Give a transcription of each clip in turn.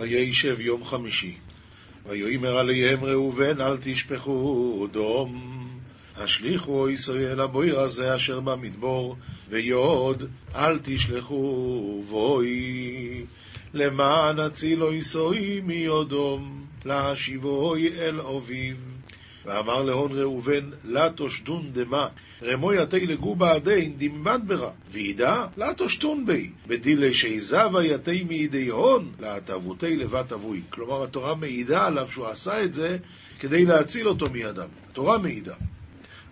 וישב יום חמישי. ויאמר עליהם ראובן אל תשפכו דום. השליכו ישראל הבויר הזה אשר במדבור, ויוד אל תשלחו בוי. למען הצילו יסוי מיודום, להשיבוי אל אביו. ואמר להון ראובן, לה תושדון דמה, רמו יתי לגובה הדין דמבד ברא, וידע, לה תושדון בי, בדילי שיזבה יתי מידי הון, להטבותי לבת אבוי. כלומר, התורה מעידה עליו שהוא עשה את זה כדי להציל אותו מידם. התורה מעידה.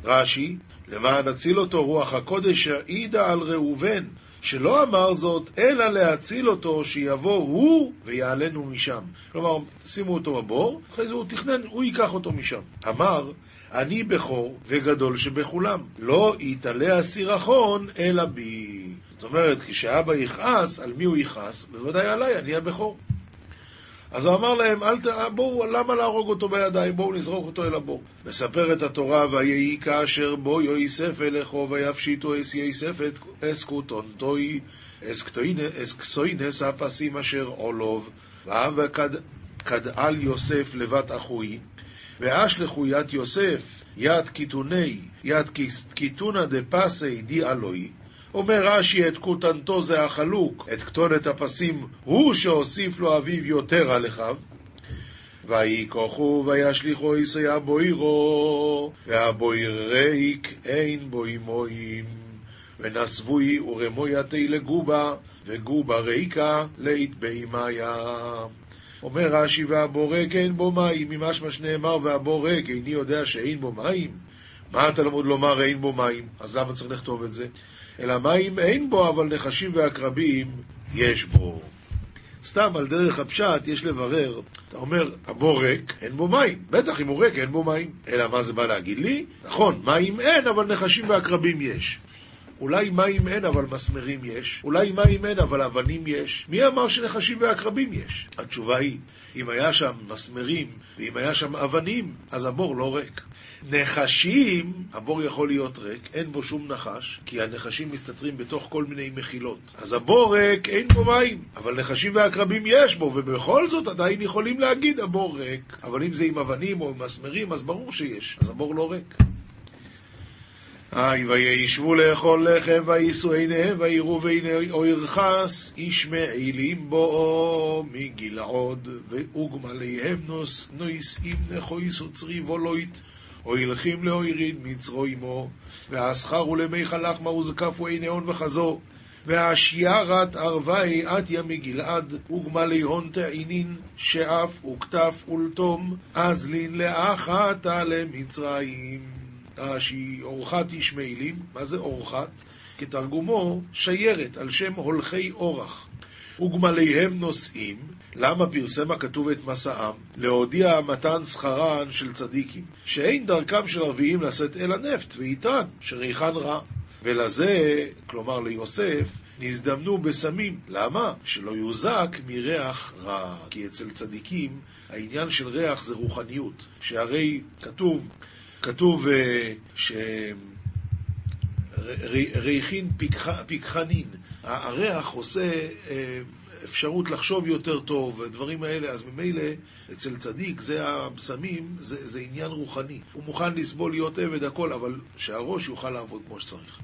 רש"י, למען נציל אותו רוח הקודש העידה על ראובן, שלא אמר זאת, אלא להציל אותו, שיבוא הוא ויעלנו משם. כלומר, שימו אותו בבור, אחרי זה הוא תכנן, הוא ייקח אותו משם. אמר, אני בכור וגדול שבכולם, לא יתעלה הסירחון אלא בי. זאת אומרת, כשאבא יכעס, על מי הוא יכעס? בוודאי עליי, אני הבכור. אז הוא אמר להם, ת... בואו, למה להרוג אותו בידיים? בואו נזרוק אותו אל הבור. מספרת התורה, ויהי כאשר בו יוסף אלכו ויפשיטו אס יוסף אס כותונטוי אס כסוינס הפסים אשר עולוב וכדעל יוסף לבת אחוי ואשלחו יד יוסף יד קיתוני יד קיתונא דפסי די אלוהי אומר רש"י, את כותנתו זה החלוק, את כתונת הפסים הוא שהוסיף לו אביו יותר על אחיו. ויקוחו וישליכו יסיה בוירו, והבויר ריק אין בו אמוים. ונסבוי ורמויתי לגובה, וגובה ריקה לית בהימיה. אומר רש"י, והבורק אין בו מים, ממשמע שנאמר והבורק, איני יודע שאין בו מים. מה התלמוד לומר אין בו מים? אז למה צריך לכתוב את זה? אלא מים אין בו, אבל נחשים ועקרבים יש בו. סתם על דרך הפשט יש לברר, אתה אומר, הבור ריק, אין בו מים. בטח אם הוא ריק, אין בו מים. אלא מה זה בא להגיד לי? נכון, מים אין, אבל נחשים ועקרבים יש. אולי מים אין, אבל מסמרים יש. אולי מים אין, אבל אבנים יש. מי אמר שנחשים ועקרבים יש? התשובה היא, אם היה שם מסמרים ואם היה שם אבנים, אז הבור לא ריק. נחשים, הבור יכול להיות ריק, אין בו שום נחש, כי הנחשים מסתתרים בתוך כל מיני מחילות. אז הבור ריק, אין בו מים, אבל נחשים ועקרבים יש בו, ובכל זאת עדיין יכולים להגיד הבור ריק. אבל אם זה עם אבנים או עם מסמרים, אז ברור שיש, אז הבור לא ריק. היי וישבו לאכול לחם ויישאו עיניהם ויראו והנה אוירחס ישמעילים בו מגלעוד ואוגמליהם נויסאים נכויס וצרי וולוית הוילכים לאויריד מצרו עמו והשכר ולמי חלחמה וזקפו עיני הון וחזו והשיירת ערבי עטיה מגלעד וגמלי הון תעינין שאף וכתף ולתום אזלין לאחתה למצרים רש"י, אורחת ישמעאלים, מה זה אורחת? כתרגומו שיירת, על שם הולכי אורח. וגמליהם נוסעים, למה פרסם הכתוב את מסעם? להודיע מתן שכרן של צדיקים, שאין דרכם של ערביים לשאת אל הנפט ואיתן, שריחן רע. ולזה, כלומר ליוסף, נזדמנו בסמים. למה? שלא יוזק מריח רע. כי אצל צדיקים העניין של ריח זה רוחניות. שהרי כתוב כתוב שריחין פיקחנין, הריח עושה אפשרות לחשוב יותר טוב, ודברים האלה, אז ממילא אצל צדיק זה הבשמים, זה, זה עניין רוחני. הוא מוכן לסבול להיות עבד הכל, אבל שהראש יוכל לעבוד כמו שצריך.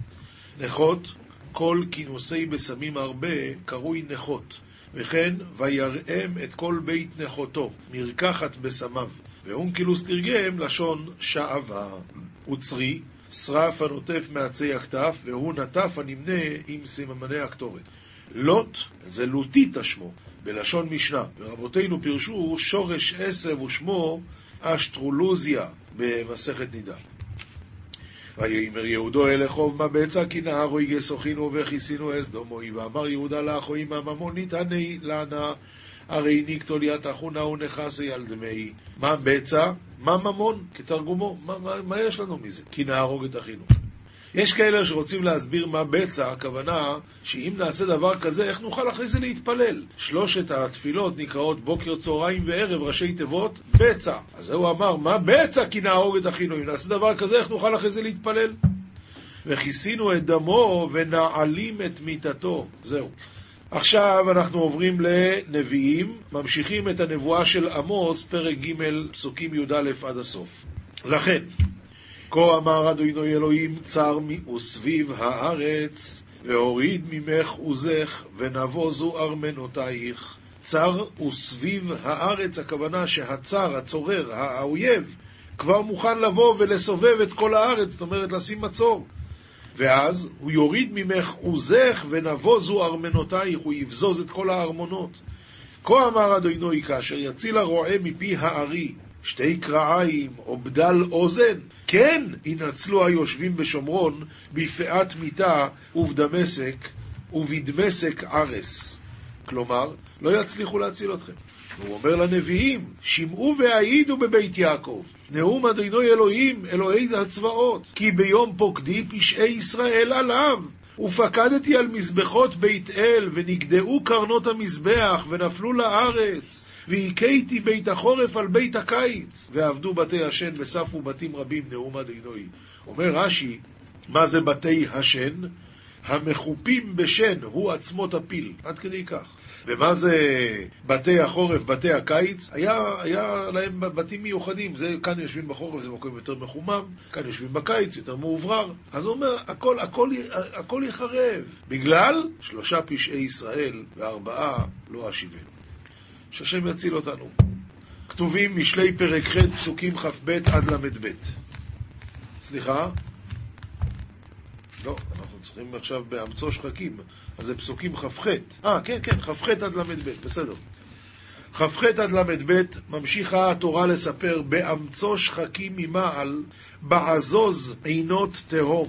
נכות, כל כינוסי בשמים הרבה קרוי נכות, וכן ויראם את כל בית נכותו, מרקחת בשמיו. ואונקילוס תרגם לשון שעבה. וצרי, שרף הנוטף מעצי הכתף, והוא נטף הנמנה עם סממני הקטורת. לוט, זה לוטיתא שמו, בלשון משנה, ורבותינו פירשו שורש עשב ושמו אשטרולוזיה במסכת נידה. ויאמר יהודו אל אחוב מה בצע כי נהרו יגסוכינו וכיסינו אס דומוי ואמר יהודה לאחוי מה ממון ניתני לנה הרי ניקטול ית אחונה ונכסי על דמי. מה בצע? מה ממון? כתרגומו. מה, מה, מה יש לנו מזה? כי נהרוג את אחינו. יש כאלה שרוצים להסביר מה בצע, הכוונה שאם נעשה דבר כזה, איך נוכל אחרי זה להתפלל? שלושת התפילות נקראות בוקר, צהריים וערב, ראשי תיבות, בצע. אז הוא אמר, מה בצע כי נהרוג את אחינו? אם נעשה דבר כזה, איך נוכל אחרי זה להתפלל? וכיסינו את דמו ונעלים את מיתתו. זהו. עכשיו אנחנו עוברים לנביאים, ממשיכים את הנבואה של עמוס, פרק ג', פסוקים י"א עד הסוף. לכן, כה אמר אדוני אלוהים, צר וסביב הארץ, והוריד ממך עוזך, ונבוזו ארמנותייך. צר וסביב הארץ, הכוונה שהצר, הצורר, האויב, כבר מוכן לבוא ולסובב את כל הארץ, זאת אומרת לשים מצור. ואז הוא יוריד ממך עוזך ונבוזו ארמנותייך, הוא יבזוז את כל הארמונות. כה אמר אדוני כאשר יציל הרועה מפי הארי, שתי קרעיים או בדל אוזן, כן ינצלו היושבים בשומרון בפאת מיתה ובדמשק ובדמשק ארס. כלומר, לא יצליחו להציל אתכם. הוא אומר לנביאים, שמעו והעידו בבית יעקב, נאום אדוני אלוהים, אלוהי הצבאות, כי ביום פוקדי פשעי ישראל עליו. ופקדתי על מזבחות בית אל, ונגדעו קרנות המזבח, ונפלו לארץ. והכיתי בית החורף על בית הקיץ, ועבדו בתי השן וספו בתים רבים, נאום אדינוי. אומר רש"י, מה זה בתי השן? המחופים בשן, הוא עצמות הפיל, עד כדי כך. ומה זה בתי החורף, בתי הקיץ? היה, היה להם בתים מיוחדים, זה, כאן יושבים בחורף, זה מקום יותר מחומם, כאן יושבים בקיץ, יותר מאוברר. אז הוא אומר, הכל, הכל, הכל יחרב, בגלל שלושה פשעי ישראל וארבעה לא אשיבנו. שהשם יציל אותנו. כתובים משלי פרק ח' פסוקים כ"ב עד ל"ב. סליחה? לא, אנחנו צריכים עכשיו באמצו שחקים, אז זה פסוקים כ"ח. אה, כן, כן, כ"ח עד ל"ב, בסדר. כ"ח עד ל"ב ממשיכה התורה לספר באמצו שחקים ממעל, בעזוז עינות תהום.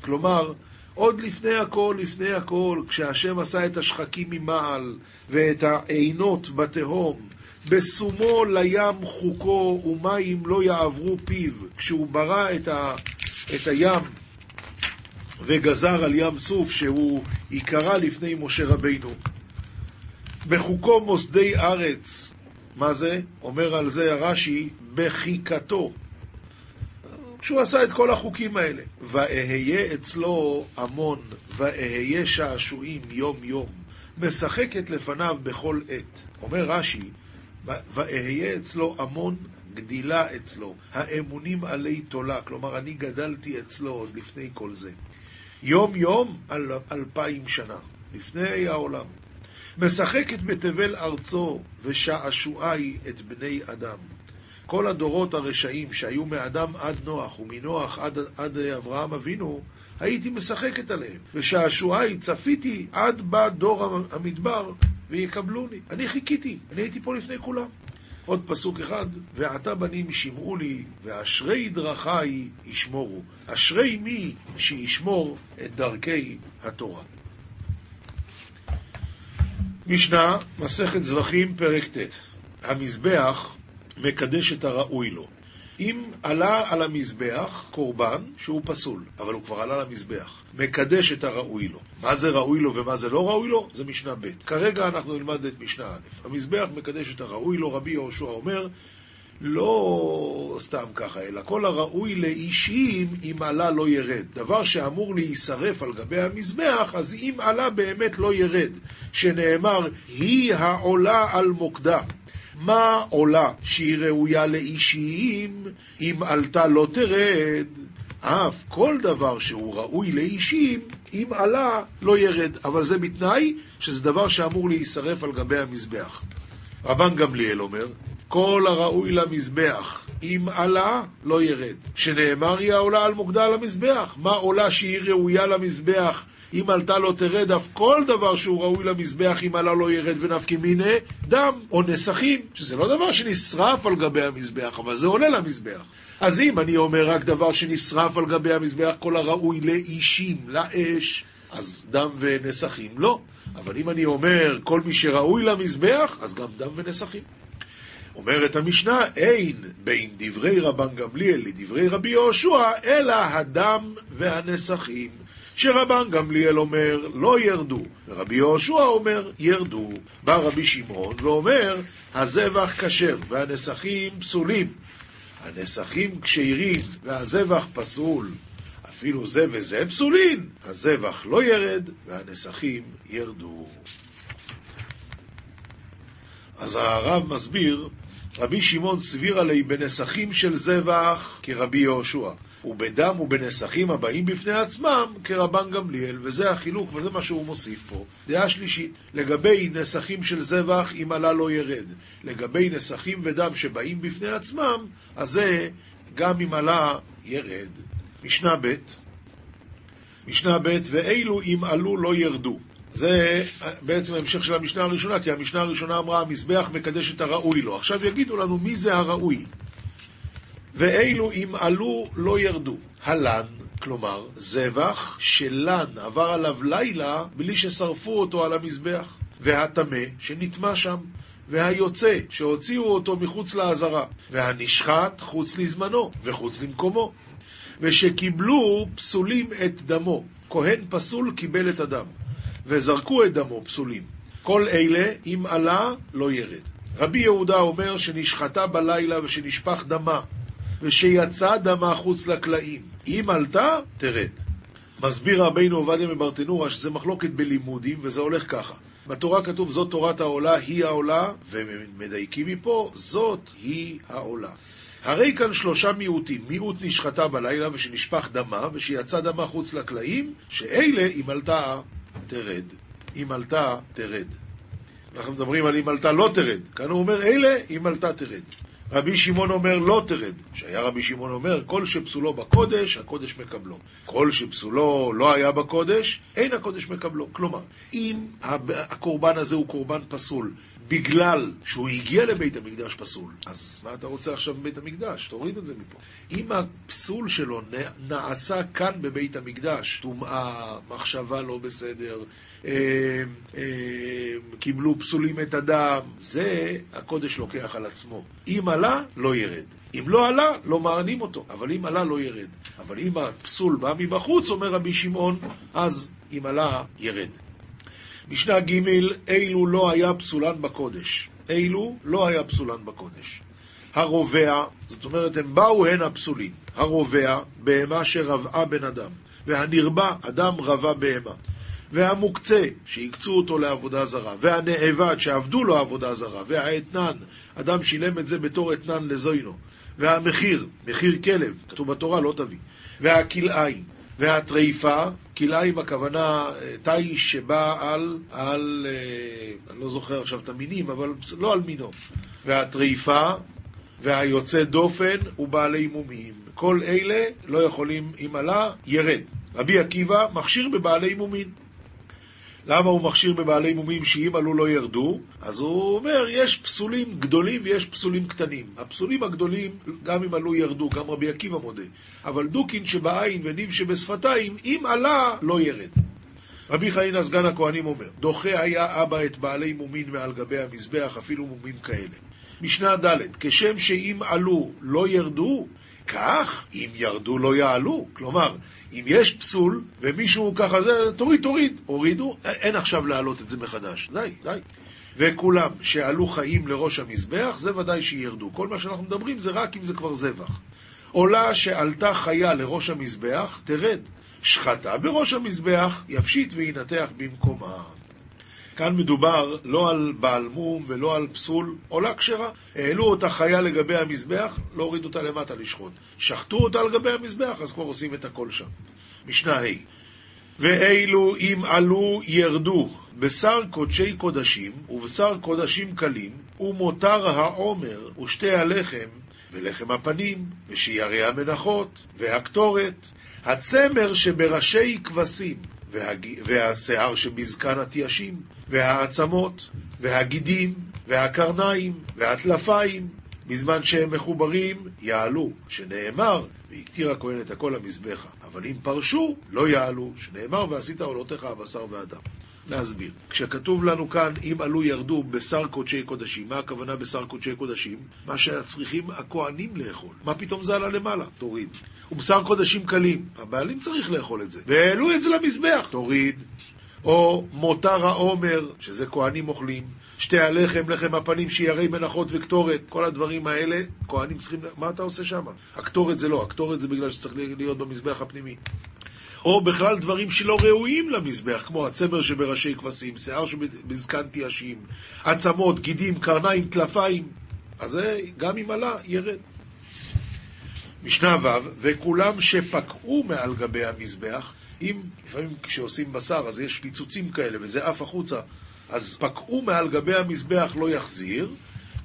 כלומר, עוד לפני הכל, לפני הכל, כשהשם עשה את השחקים ממעל ואת העינות בתהום, בסומו לים חוקו ומים לא יעברו פיו, כשהוא ברא את, ה, את הים וגזר על ים סוף שהוא ייקרא לפני משה רבינו. בחוקו מוסדי ארץ, מה זה? אומר על זה הרש"י, בחיקתו. כשהוא עשה את כל החוקים האלה. ואהיה אצלו המון, ואהיה שעשועים יום יום, משחקת לפניו בכל עת. אומר רש"י, ואהיה אצלו המון, גדילה אצלו, האמונים עלי תולה, כלומר אני גדלתי אצלו עוד לפני כל זה. יום יום על אלפיים שנה, לפני העולם. משחקת בתבל ארצו ושעשועי את בני אדם. כל הדורות הרשעים שהיו מאדם עד נוח ומנוח עד, עד אברהם אבינו, הייתי משחקת עליהם. ושעשועי צפיתי עד בא דור המדבר ויקבלוני. אני חיכיתי, אני הייתי פה לפני כולם. עוד פסוק אחד, ועתה בנים שמעו לי, ואשרי דרכי ישמורו. אשרי מי שישמור את דרכי התורה. משנה, מסכת זרחים, פרק ט' המזבח מקדש את הראוי לו. אם עלה על המזבח קורבן שהוא פסול, אבל הוא כבר עלה למזבח, מקדש את הראוי לו. מה זה ראוי לו ומה זה לא ראוי לו? זה משנה ב'. כרגע אנחנו נלמד את משנה א'. המזבח מקדש את הראוי לו, רבי יהושע אומר, לא סתם ככה, אלא כל הראוי לאישים, אם עלה לא ירד. דבר שאמור להישרף על גבי המזבח, אז אם עלה באמת לא ירד. שנאמר, היא העולה על מוקדה. מה עולה שהיא ראויה לאישיים, אם עלתה לא תרד? אף כל דבר שהוא ראוי לאישים, אם עלה לא ירד. אבל זה בתנאי שזה דבר שאמור להישרף על גבי המזבח. רבן גמליאל אומר, כל הראוי למזבח, אם עלה, לא ירד. שנאמר היא העולה על מוקדה על המזבח. מה עולה שהיא ראויה למזבח אם עלתה לא תרד אף כל דבר שהוא ראוי למזבח, אם עלה לא ירד ונפקי מיני דם או נסכים, שזה לא דבר שנשרף על גבי המזבח, אבל זה עולה למזבח. אז אם אני אומר רק דבר שנשרף על גבי המזבח, כל הראוי לאישים, לאש, אז דם ונסכים לא. אבל אם אני אומר כל מי שראוי למזבח, אז גם דם ונסכים. אומרת המשנה, אין בין דברי רבן גמליאל לדברי רבי יהושע, אלא הדם והנסכים. שרבן גמליאל אומר, לא ירדו, ורבי יהושע אומר, ירדו. בא רבי שמעון ואומר, הזבח כשר והנסכים פסולים. הנסכים כשירים והזבח פסול. אפילו זה וזה פסולין, הזבח לא ירד והנסכים ירדו. אז הרב מסביר, רבי שמעון סבירה לי בנסכים של זבח כרבי יהושע. ובדם ובנסחים הבאים בפני עצמם כרבן גמליאל, וזה החילוק, וזה מה שהוא מוסיף פה. דעה שלישית, לגבי נסחים של זבח, אם עלה לא ירד. לגבי נסחים ודם שבאים בפני עצמם, אז זה גם אם עלה ירד. משנה ב' משנה ב' ואילו אם עלו לא ירדו. זה בעצם המשך של המשנה הראשונה, כי המשנה הראשונה אמרה המזבח מקדש את הראוי לו. עכשיו יגידו לנו מי זה הראוי. ואילו אם עלו לא ירדו. הלן, כלומר, זבח שלן עבר עליו לילה בלי ששרפו אותו על המזבח. והטמא שנטמע שם. והיוצא שהוציאו אותו מחוץ לעזרה. והנשחט חוץ לזמנו וחוץ למקומו. ושקיבלו פסולים את דמו. כהן פסול קיבל את הדם. וזרקו את דמו פסולים. כל אלה, אם עלה, לא ירד. רבי יהודה אומר שנשחטה בלילה ושנשפך דמה, ושיצא דמה חוץ לקלעים. אם עלתה, תרד. מסביר רבינו עובדיה מברטנורה שזה מחלוקת בלימודים, וזה הולך ככה. בתורה כתוב זאת תורת העולה, היא העולה, ומדייקים מפה, זאת היא העולה. הרי כאן שלושה מיעוטים, מיעוט נשחטה בלילה ושנשפך דמה, ושיצא דמה חוץ לקלעים, שאלה אם עלתה תרד. אם עלתה תרד. אנחנו מדברים על אם עלתה לא תרד. כאן הוא אומר אלה אם עלתה תרד. רבי שמעון אומר לא תרד, שהיה רבי שמעון אומר כל שפסולו בקודש, הקודש מקבלו. כל שפסולו לא היה בקודש, אין הקודש מקבלו. כלומר, אם הקורבן הזה הוא קורבן פסול בגלל שהוא הגיע לבית המקדש פסול, אז מה אתה רוצה עכשיו בבית המקדש? תוריד את זה מפה. אם הפסול שלו נעשה כאן בבית המקדש, טומאה, מחשבה לא בסדר, אה, אה, קיבלו פסולים את הדם, זה הקודש לוקח על עצמו. אם עלה, לא ירד. אם לא עלה, לא מענים אותו, אבל אם עלה, לא ירד. אבל אם הפסול בא מבחוץ, אומר רבי שמעון, אז אם עלה, ירד. משנה ג' אילו לא היה פסולן בקודש. אילו לא היה פסולן בקודש. הרובע, זאת אומרת, הם באו הן הפסולים. הרובע, בהמה שרבעה בן אדם. והנרבה, אדם רבה בהמה. והמוקצה, שהקצו אותו לעבודה זרה. והנאבד, שעבדו לו עבודה זרה. והאתנן, אדם שילם את זה בתור אתנן לזוינו. והמחיר, מחיר כלב, כתוב בתורה, לא תביא. והכלאיים, והטריפה, כלאיים הכוונה אה, תיש שבא על, על, אה, אני לא זוכר עכשיו את המינים, אבל לא על מינו. והטריפה, והיוצא דופן ובעלי מומים. כל אלה לא יכולים, אם עלה, ירד. רבי עקיבא מכשיר בבעלי מומים. למה הוא מכשיר בבעלי מומים שאם עלו לא ירדו? אז הוא אומר, יש פסולים גדולים ויש פסולים קטנים. הפסולים הגדולים, גם אם עלו ירדו, גם רבי עקיבא מודה. אבל דוקין שבעין וניב שבשפתיים, אם עלה, לא ירד. רבי חיינה סגן הכהנים אומר, דוחה היה אבא את בעלי מומין מעל גבי המזבח, אפילו מומים כאלה. משנה ד', כשם שאם עלו לא ירדו, כך אם ירדו לא יעלו. כלומר, אם יש פסול ומישהו ככה זה, תוריד, תוריד. הורידו, אין עכשיו להעלות את זה מחדש. די, די. וכולם שעלו חיים לראש המזבח, זה ודאי שירדו. כל מה שאנחנו מדברים זה רק אם זה כבר זבח. עולה שעלתה חיה לראש המזבח, תרד. שחטה בראש המזבח, יפשיט וינתח במקומה. כאן מדובר לא על בעל מום ולא על פסול, עולה כשרה. העלו אותה חיה לגבי המזבח, לא הורידו אותה למטה לשחוט. שחטו אותה על גבי המזבח, אז כבר עושים את הכל שם. משנה ה' ואילו אם עלו ירדו בשר קודשי קודשים ובשר קודשים קלים ומותר העומר ושתי הלחם ולחם הפנים ושיירי המנחות והקטורת הצמר שבראשי כבשים והג... והשיער שבזקן התיישים, והעצמות, והגידים, והקרניים, והטלפיים, בזמן שהם מחוברים, יעלו, שנאמר, והקטיר הכהן את הכל למזבחה. אבל אם פרשו, לא יעלו, שנאמר, ועשית עולותיך הבשר והדם. להסביר. כשכתוב לנו כאן, אם עלו ירדו בשר קודשי קודשים, מה הכוונה בשר קודשי קודשים? מה שצריכים הכוהנים לאכול. מה פתאום זה עלה למעלה? תוריד. ובשר קודשים קלים, הבעלים צריך לאכול את זה. והעלו את זה למזבח, תוריד. או מותר העומר, שזה כהנים אוכלים, שתי הלחם, לחם הפנים, שיירי מנחות וקטורת, כל הדברים האלה, כהנים צריכים... מה אתה עושה שם? הקטורת זה לא, הקטורת זה בגלל שצריך להיות במזבח הפנימי. או בכלל דברים שלא ראויים למזבח, כמו הצמר שבראשי כבשים, שיער שבזקן תיישים, עצמות, גידים, קרניים, טלפיים. אז זה גם אם עלה, ירד. משנה ו', וכולם שפקעו מעל גבי המזבח, אם לפעמים כשעושים בשר אז יש פיצוצים כאלה וזה עף החוצה, אז פקעו מעל גבי המזבח לא יחזיר,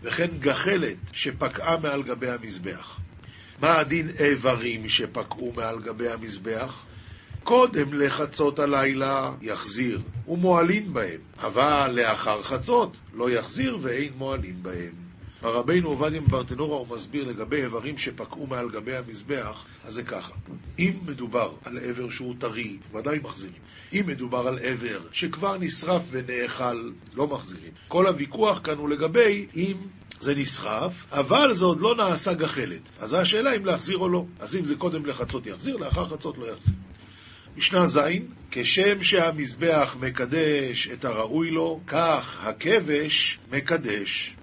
וכן גחלת שפקעה מעל גבי המזבח. מה הדין איברים שפקעו מעל גבי המזבח? קודם לחצות הלילה יחזיר, ומועלין בהם, אבל לאחר חצות לא יחזיר ואין מועלין בהם. הרבינו עובדיה מברטנורה הוא מסביר לגבי איברים שפקעו מעל גבי המזבח, אז זה ככה. אם מדובר על איבר שהוא טרי, ודאי מחזירים. אם מדובר על איבר שכבר נשרף ונאכל, לא מחזירים. כל הוויכוח כאן הוא לגבי אם זה נשרף, אבל זה עוד לא נעשה גחלת. אז השאלה אם להחזיר או לא. אז אם זה קודם לחצות יחזיר, לאחר חצות לא יחזיר. משנה ז', כשם שהמזבח מקדש את הראוי לו, כך הכבש מקדש.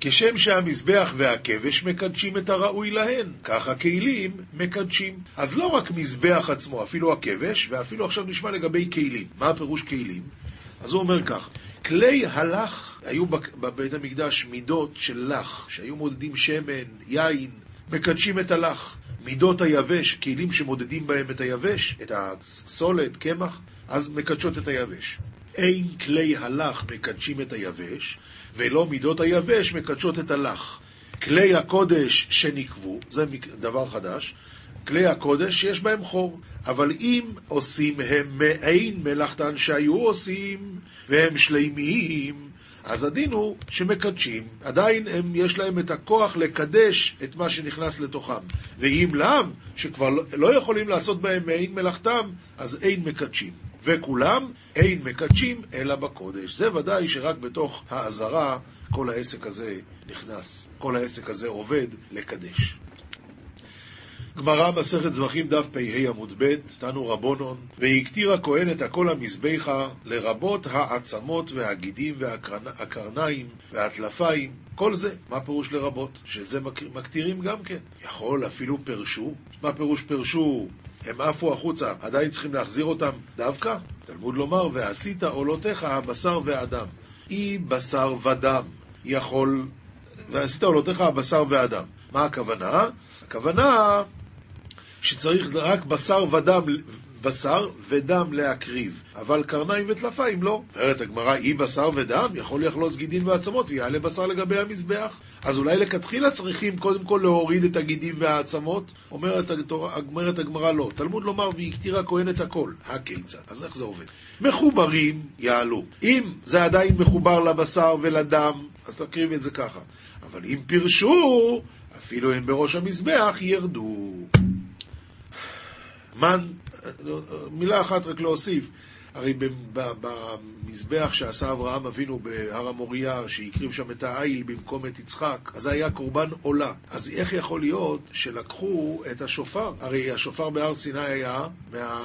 כשם שהמזבח והכבש מקדשים את הראוי להן, כך הכלים מקדשים. אז לא רק מזבח עצמו, אפילו הכבש, ואפילו עכשיו נשמע לגבי כלים. מה הפירוש כלים? אז הוא אומר כך, כלי הלך, היו בבית המקדש מידות של לח, שהיו מודדים שמן, יין, מקדשים את הלח. מידות היבש, כלים שמודדים בהם את היבש, את הסולת, קמח, אז מקדשות את היבש. אין כלי הלך מקדשים את היבש, ולא מידות היבש מקדשות את הלך. כלי הקודש שנקבו, זה דבר חדש, כלי הקודש שיש בהם חור, אבל אם עושים הם מעין מלאכתן שהיו עושים, והם שלימיים, אז הדין הוא שמקדשים, עדיין הם, יש להם את הכוח לקדש את מה שנכנס לתוכם. ואם לאו, שכבר לא, לא יכולים לעשות בהם מעין מלאכתם, אז אין מקדשים. וכולם אין מקדשים אלא בקודש. זה ודאי שרק בתוך האזהרה כל העסק הזה נכנס, כל העסק הזה עובד לקדש. גמרא מסכת זבחים דף פ"ה עמוד ב', תנו רבונון, והקטיר הכהן את הכל המזבחה, לרבות העצמות והגידים והקרניים והטלפיים, כל זה. מה פירוש לרבות? שאת זה מקטירים גם כן. יכול אפילו פרשו. מה פירוש פרשו? הם עפו החוצה, עדיין צריכים להחזיר אותם דווקא? תלמוד לומר, ועשית עולותיך הבשר והדם. אי בשר ודם יכול... ועשית עולותיך הבשר והדם. מה הכוונה? הכוונה שצריך רק בשר ודם, בשר ודם להקריב, אבל קרניים וטלפיים לא. אומרת הגמרא, אי בשר ודם יכול לחלוץ גידים ועצמות ויעלה בשר לגבי המזבח. אז אולי לכתחילה צריכים קודם כל להוריד את הגידים והעצמות? אומרת, אומרת הגמרא לא. תלמוד לומר, והקטיר הכהן את הכל. הכיצד? אז איך זה עובד? מחוברים יעלו. אם זה עדיין מחובר לבשר ולדם, אז תקריב את זה ככה. אבל אם פירשו, אפילו הם בראש המזבח ירדו. מן, מילה אחת רק להוסיף, הרי במזבח שעשה אברהם אבינו בהר המוריה, שהקריב שם את העיל במקום את יצחק, אז זה היה קורבן עולה. אז איך יכול להיות שלקחו את השופר? הרי השופר בהר סיני היה מה,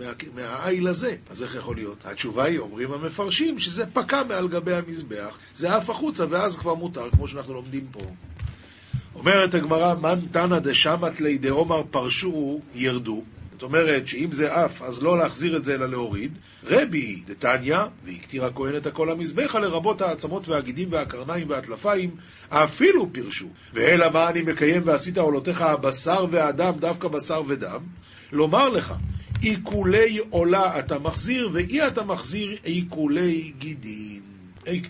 מה, מהעיל הזה. אז איך יכול להיות? התשובה היא, אומרים המפרשים, שזה פקע מעל גבי המזבח, זה עף החוצה ואז כבר מותר, כמו שאנחנו לומדים פה. אומרת הגמרא, מן תנא דשמת לי דעומר פרשו ירדו. זאת אומרת שאם זה עף, אז לא להחזיר את זה אלא להוריד. רבי דתניא, והקטיר הכהן את הכל המזבחה, לרבות העצמות והגידים והקרניים והטלפיים, אפילו פירשו. ואלא מה אני מקיים ועשית עולותיך הבשר והדם, דווקא בשר ודם? לומר לך, עיקולי עולה אתה מחזיר, ואי אתה מחזיר עיקולי גידין.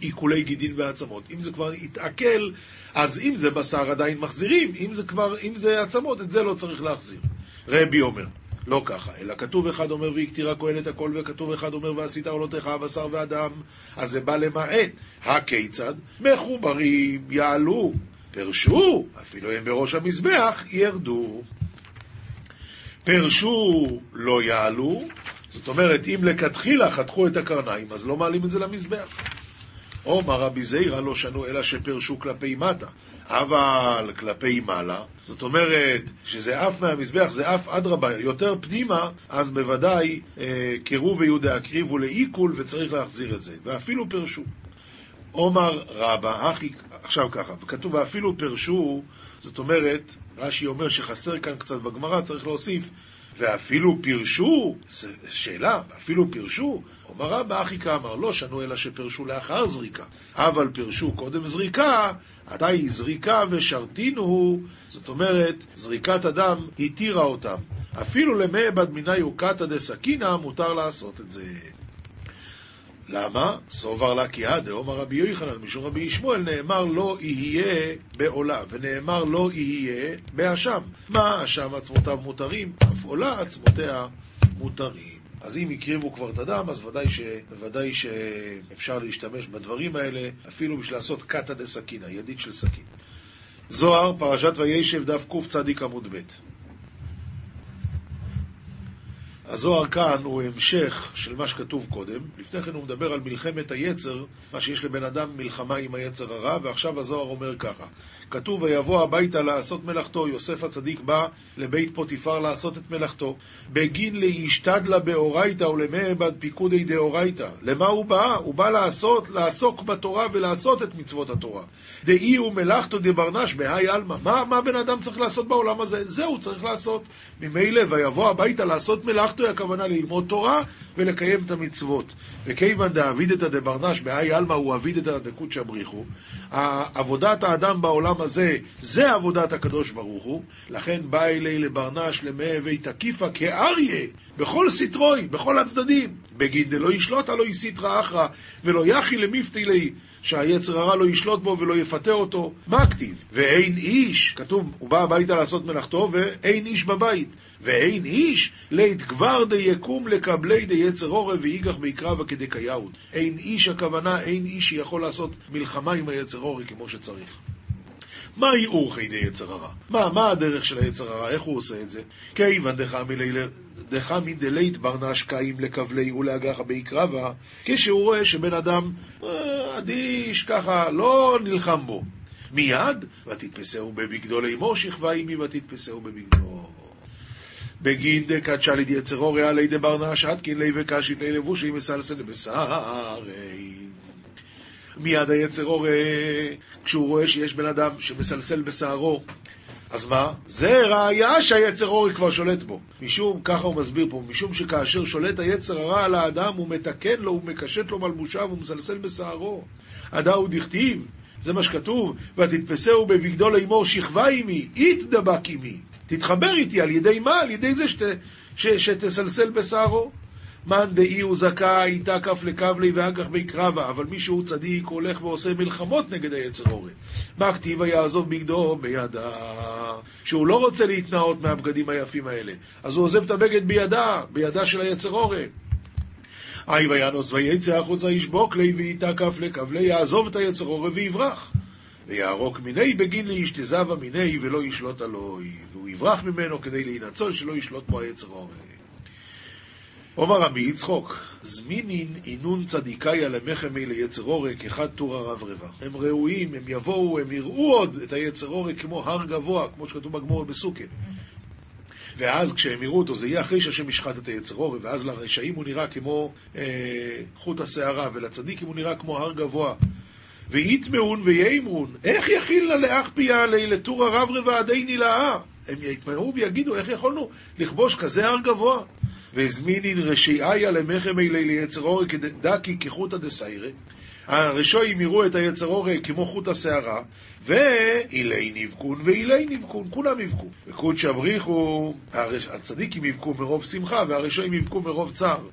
עיקולי גידין ועצמות. אם זה כבר התעכל, אז אם זה בשר עדיין מחזירים, אם זה כבר, אם זה עצמות, את זה לא צריך להחזיר. רבי אומר, לא ככה, אלא כתוב אחד אומר והקטירה כהן את הכל, וכתוב אחד אומר ועשית עולותיך הבשר והדם, אז זה בא למעט. הכיצד? מחוברים יעלו, פרשו, אפילו הם בראש המזבח, ירדו. פרשו לא יעלו, זאת אומרת, אם לכתחילה חתכו את הקרניים, אז לא מעלים את זה למזבח. עומר רבי זיירא לא שנו אלא שפרשו כלפי מטה. אבל כלפי מעלה, זאת אומרת שזה עף מהמזבח, זה עף אדרבה, יותר פנימה, אז בוודאי אה, קירוב ויהודה הקריבו לעיכול וצריך להחזיר את זה, ואפילו פרשו. עומר רבא, אחי, עכשיו ככה, וכתוב ואפילו פרשו, זאת אומרת, רש"י אומר שחסר כאן קצת בגמרא, צריך להוסיף, ואפילו פירשו, שאלה, אפילו פירשו, אומר רבא אחי כאמר, לא שנו אלא שפירשו לאחר זריקה, אבל פירשו קודם זריקה, עתה היא זריקה ושרתינו, זאת אומרת, זריקת אדם התירה אותם. אפילו למי בד מיני וקתא דסכינא מותר לעשות את זה. למה? סובר לה כי דאמר רבי יוחנן משום רבי ישמעאל נאמר לא יהיה בעולה, ונאמר לא יהיה באשם. מה אשם עצמותיו מותרים, אף עולה עצמותיה מותרים. אז אם הקריבו כבר את הדם, אז ודאי, ש... ודאי שאפשר להשתמש בדברים האלה, אפילו בשביל לעשות קטא דה סכינא, ידית של סכין. זוהר, פרשת וישב, דף קצ"ד עמוד ב'. הזוהר כאן הוא המשך של מה שכתוב קודם. לפני כן הוא מדבר על מלחמת היצר, מה שיש לבן אדם מלחמה עם היצר הרע, ועכשיו הזוהר אומר ככה: כתוב ויבוא הביתה לעשות מלאכתו, יוסף הצדיק בא לבית פוטיפר לעשות את מלאכתו. בגין להשתדלה באורייתא ולמעבד פיקודי דאורייתא. למה הוא בא? הוא בא לעשות, לעסוק בתורה ולעשות את מצוות התורה. דאי הוא מלאכתו דברנש בהאי עלמא. מה, מה בן אדם צריך לעשות בעולם הזה? זה הוא צריך לעשות. ממילא ויבוא הביתה לעשות מלאכתו, הכוונה ללמוד תורה ולקיים את המצוות. וכיוון דאבידתא דברנש בהאי עלמא הוא אבידתא דקודשא בריחו. עבודת האדם בעולם הזה, זה עבודת הקדוש ברוך הוא, לכן בא אלי לברנש למהווה תקיפה כאריה, בכל סטרוי, בכל הצדדים. בגיד דלא ישלוט הלא יסיטרא אחרא, ולא יחי למפתי לי, שהיצר הרע לא ישלוט בו ולא יפתה אותו. מה כתיב? ואין איש, כתוב, הוא בא הביתה לעשות מלאכתו, ואין איש בבית. ואין איש לית גבר יקום לקבלי יצר עורב ואיגח ביקרבה כדקייאות. אין איש הכוונה, אין איש שיכול לעשות מלחמה עם היצר עורב כמו שצריך. מהי אורכי די יצר הרע? מה, מה הדרך של היצר הרע? איך הוא עושה את זה? כיוון דחמי דלית ברנש קאים לכבלי ולאגחה ביקרבה, כשהוא רואה שבן אדם אה, אדיש, ככה, לא נלחם בו. מיד, ותתפסהו בבגדו לאמור שכבה עמי ותתפסהו בבגדו. בגין דקדשה לידי יצרו ריאה לידי ברנש עדקין לי וקשית לי לבושי מסלסל בשרי. מיד היצר אור, כשהוא רואה שיש בן אדם שמסלסל בשערו, אז מה? זה ראיה שהיצר אורי כבר שולט בו. משום, ככה הוא מסביר פה, משום שכאשר שולט היצר הרע על האדם, הוא מתקן לו, הוא מקשט לו מלבושיו, הוא מסלסל בשערו. הדאו דכתיב, זה מה שכתוב, ותתפסהו בבגדו לאמור שכבה עמי, יתדבק עמי. תתחבר איתי, על ידי מה? על ידי זה שת, ש, שתסלסל בשערו. מאן דאי הוא זכאי, תקף לקבלי ואגח בי קרבה, אבל מי שהוא צדיק הולך ועושה מלחמות נגד היצר אורן. מה כתיבה יעזוב בגדו בידה? שהוא לא רוצה להתנאות מהבגדים היפים האלה, אז הוא עוזב את הבגד בידה, בידה של היצר אורן. אי וינוס ויצא החוצה ישבוק לי ויתקף לקבלי, יעזוב את היצר אורן ויברח. ויערוק מיני בגין לאשתזבה מיני ולא ישלוט עלוי, והוא יברח ממנו כדי להינצול שלא ישלוט בו היצר אורן. אומר רבי יצחוק, זמינין אינון צדיקאיה למחמי ליצר עורק, אחד טור הרב רבע. הם ראויים, הם יבואו, הם יראו עוד את היצר עורק כמו הר גבוה, כמו שכתוב בגמור בסוכה. ואז כשהם יראו אותו, זה יהיה אחרי שהשם ישחט את היצר עורק, ואז לרשעים הוא נראה כמו אה, חוט השערה, ולצדיקים הוא נראה כמו הר גבוה. ויטמעון ויימרון, איך יכיל לאח פיה עלי לטור הרב רבע עדי נילאה? הם יתמעו ויגידו, איך יכולנו לכבוש כזה הר גבוה? והזמינין רשיעיה למחם אלי ליצר אורי דקי כחוטא דסיירא. הרשועים יראו את היצר אורי כמו חוט השערה, ואילי נבכון ואילי נבכון, כולם יבכו. וקודשא בריחו, הצדיקים יבכו מרוב שמחה, והרשועים יבכו מרוב צער.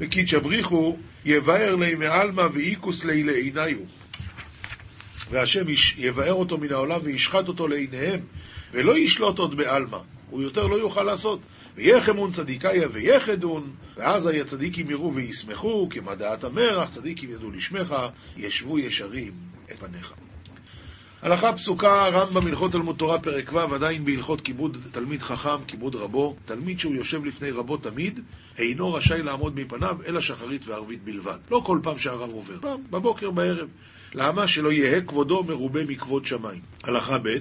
וקידשא בריחו, יבאר לי מעלמא ואיקוס לי לעיניו. והשם יבאר אותו מן העולם וישחט אותו לעיניהם, ולא ישלוט עוד בעלמא. הוא יותר לא יוכל לעשות. ויחמון צדיקאיה ויחדון, ואז הצדיקים יראו וישמחו, כמה דעת המרח, צדיקים ידעו לשמך, ישבו ישרים את פניך. הלכה פסוקה, רמב"ם הלכות תלמוד תורה פרק ו', עדיין בהלכות כיבוד תלמיד חכם, כיבוד רבו. תלמיד שהוא יושב לפני רבו תמיד, אינו רשאי לעמוד מפניו, אלא שחרית וערבית בלבד. לא כל פעם שהרב עובר, פעם, בבוקר, בערב. למה? שלא יהא כבודו מרובה מכבוד שמיים. הלכה ב',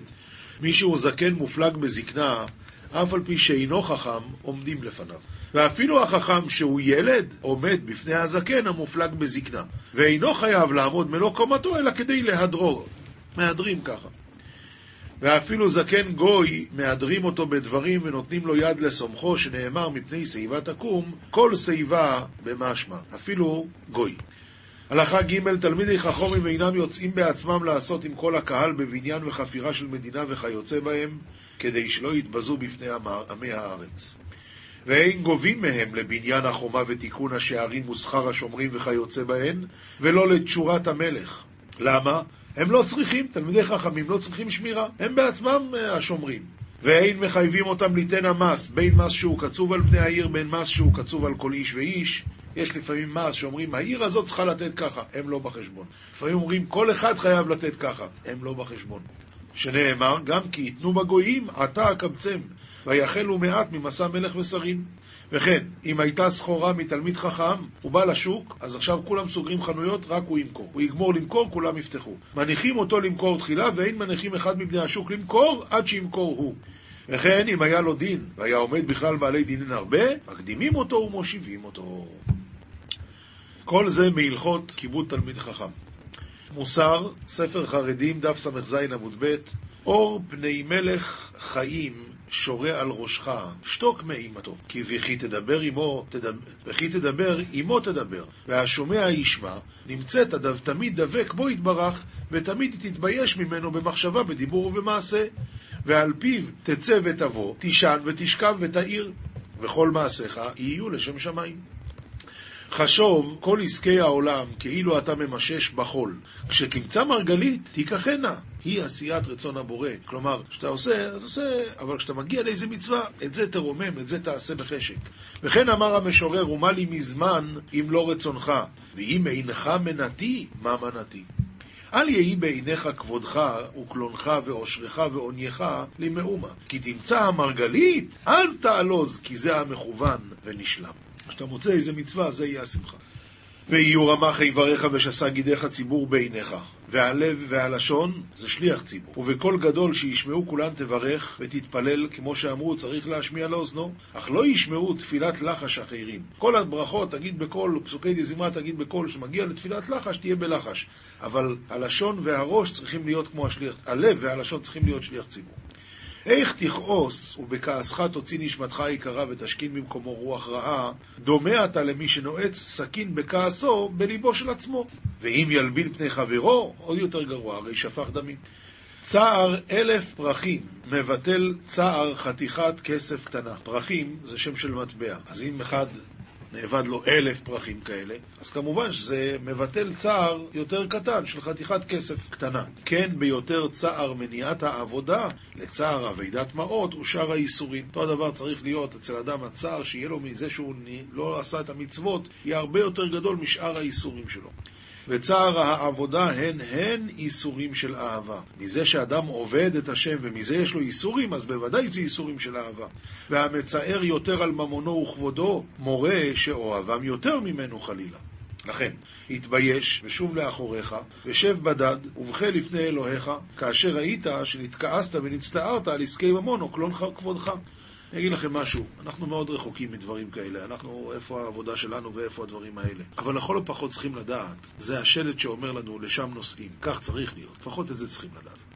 מי שהוא זקן מופלג בזקנה, אף על פי שאינו חכם, עומדים לפניו. ואפילו החכם שהוא ילד, עומד בפני הזקן המופלג בזקנה, ואינו חייב לעמוד מלוא קומתו, אלא כדי להדרו. מהדרים ככה. ואפילו זקן גוי, מהדרים אותו בדברים ונותנים לו יד לסומכו, שנאמר מפני שיבה תקום, כל שיבה במשמע, אפילו גוי. הלכה ג' תלמידי חכומים אינם יוצאים בעצמם לעשות עם כל הקהל בבניין וחפירה של מדינה וכיוצא בהם, כדי שלא יתבזו בפני עמי הארץ. ואין גובים מהם לבניין החומה ותיקון השערים ושכר השומרים וכיוצא בהן, ולא לתשורת המלך. למה? הם לא צריכים, תלמידי חכמים לא צריכים שמירה, הם בעצמם אה, השומרים. ואין מחייבים אותם ליתן המס, בין מס שהוא קצוב על בני העיר, בין מס שהוא קצוב על כל איש ואיש. יש לפעמים מס שאומרים, העיר הזאת צריכה לתת ככה, הם לא בחשבון. לפעמים אומרים, כל אחד חייב לתת ככה, הם לא בחשבון. שנאמר, גם כי ייתנו בגויים, עתה אקבצם, ויחלו מעט ממסע מלך ושרים. וכן, אם הייתה סחורה מתלמיד חכם, הוא בא לשוק, אז עכשיו כולם סוגרים חנויות, רק הוא ימכור. הוא יגמור למכור, כולם יפתחו. מניחים אותו למכור תחילה, ואין מניחים אחד מבני השוק למכור, עד שימכור הוא. וכן, אם היה לו דין, והיה עומד בכלל בעלי דינין הרבה, מקדימים אותו ומושיבים אותו. כל זה מהלכות כיבוד תלמיד חכם. מוסר, ספר חרדים, דף ס"ז עמוד ב', אור פני מלך חיים שורה על ראשך, שתוק מאימתו, כי וכי תדבר עמו, תדבר, וכי תדבר עמו תדבר, והשומע ישמע, נמצאת הדב תמיד דבק בו יתברך, ותמיד תתבייש ממנו במחשבה, בדיבור ובמעשה, ועל פיו תצא ותבוא, תישן ותשכב ותאיר, וכל מעשיך יהיו לשם שמיים. חשוב כל עסקי העולם כאילו אתה ממשש בחול. כשתמצא מרגלית, תיקחנה. היא עשיית רצון הבורא. כלומר, כשאתה עושה, אז עושה, אבל כשאתה מגיע לאיזה מצווה, את זה תרומם, את זה תעשה בחשק. וכן אמר המשורר, ומה לי מזמן אם לא רצונך, ואם אינך מנתי, מה מנתי? אל יהי בעיניך כבודך וקלונך ועושרך ועונייך למאומה. כי תמצא המרגלית, אז תעלוז, כי זה המכוון ונשלם. כשאתה מוצא איזה מצווה, זה יהיה השמחה. ויהיו רמך איבריך ושסה גידיך ציבור בעיניך. והלב והלשון זה שליח ציבור. ובקול גדול שישמעו כולן תברך ותתפלל, כמו שאמרו, צריך להשמיע לאוזנו, אך לא ישמעו תפילת לחש אחרים. כל הברכות תגיד בקול, פסוקי דזמרה תגיד בקול, שמגיע לתפילת לחש תהיה בלחש. אבל הלשון והראש צריכים להיות כמו השליח, הלב והלשון צריכים להיות שליח ציבור. איך תכעוס ובכעסך תוציא נשמתך יקרה ותשכין במקומו רוח רעה, דומה אתה למי שנועץ סכין בכעסו בליבו של עצמו. ואם ילבין פני חברו, עוד יותר גרוע, הרי שפך דמים. צער אלף פרחים מבטל צער חתיכת כסף קטנה. פרחים זה שם של מטבע. אז אם אחד נאבד לו אלף פרחים כאלה, אז כמובן שזה מבטל צער יותר קטן של חתיכת כסף קטנה. כן ביותר צער מניעת העבודה לצער אבידת מעות ושאר האיסורים. אותו הדבר צריך להיות אצל אדם הצער שיהיה לו מזה שהוא לא עשה את המצוות, יהיה הרבה יותר גדול משאר האיסורים שלו. וצער העבודה הן הן איסורים של אהבה. מזה שאדם עובד את השם ומזה יש לו איסורים, אז בוודאי זה איסורים של אהבה. והמצער יותר על ממונו וכבודו, מורה שאוהבם יותר ממנו חלילה. לכן, התבייש ושוב לאחוריך, ושב בדד, ובכה לפני אלוהיך, כאשר ראית שנתכעסת ונצטערת על עסקי ממון או קלון כבודך. אני אגיד לכם משהו, אנחנו מאוד רחוקים מדברים כאלה, אנחנו, איפה העבודה שלנו ואיפה הדברים האלה. אבל לכל הפחות צריכים לדעת, זה השלט שאומר לנו, לשם נוסעים, כך צריך להיות, לפחות את זה צריכים לדעת.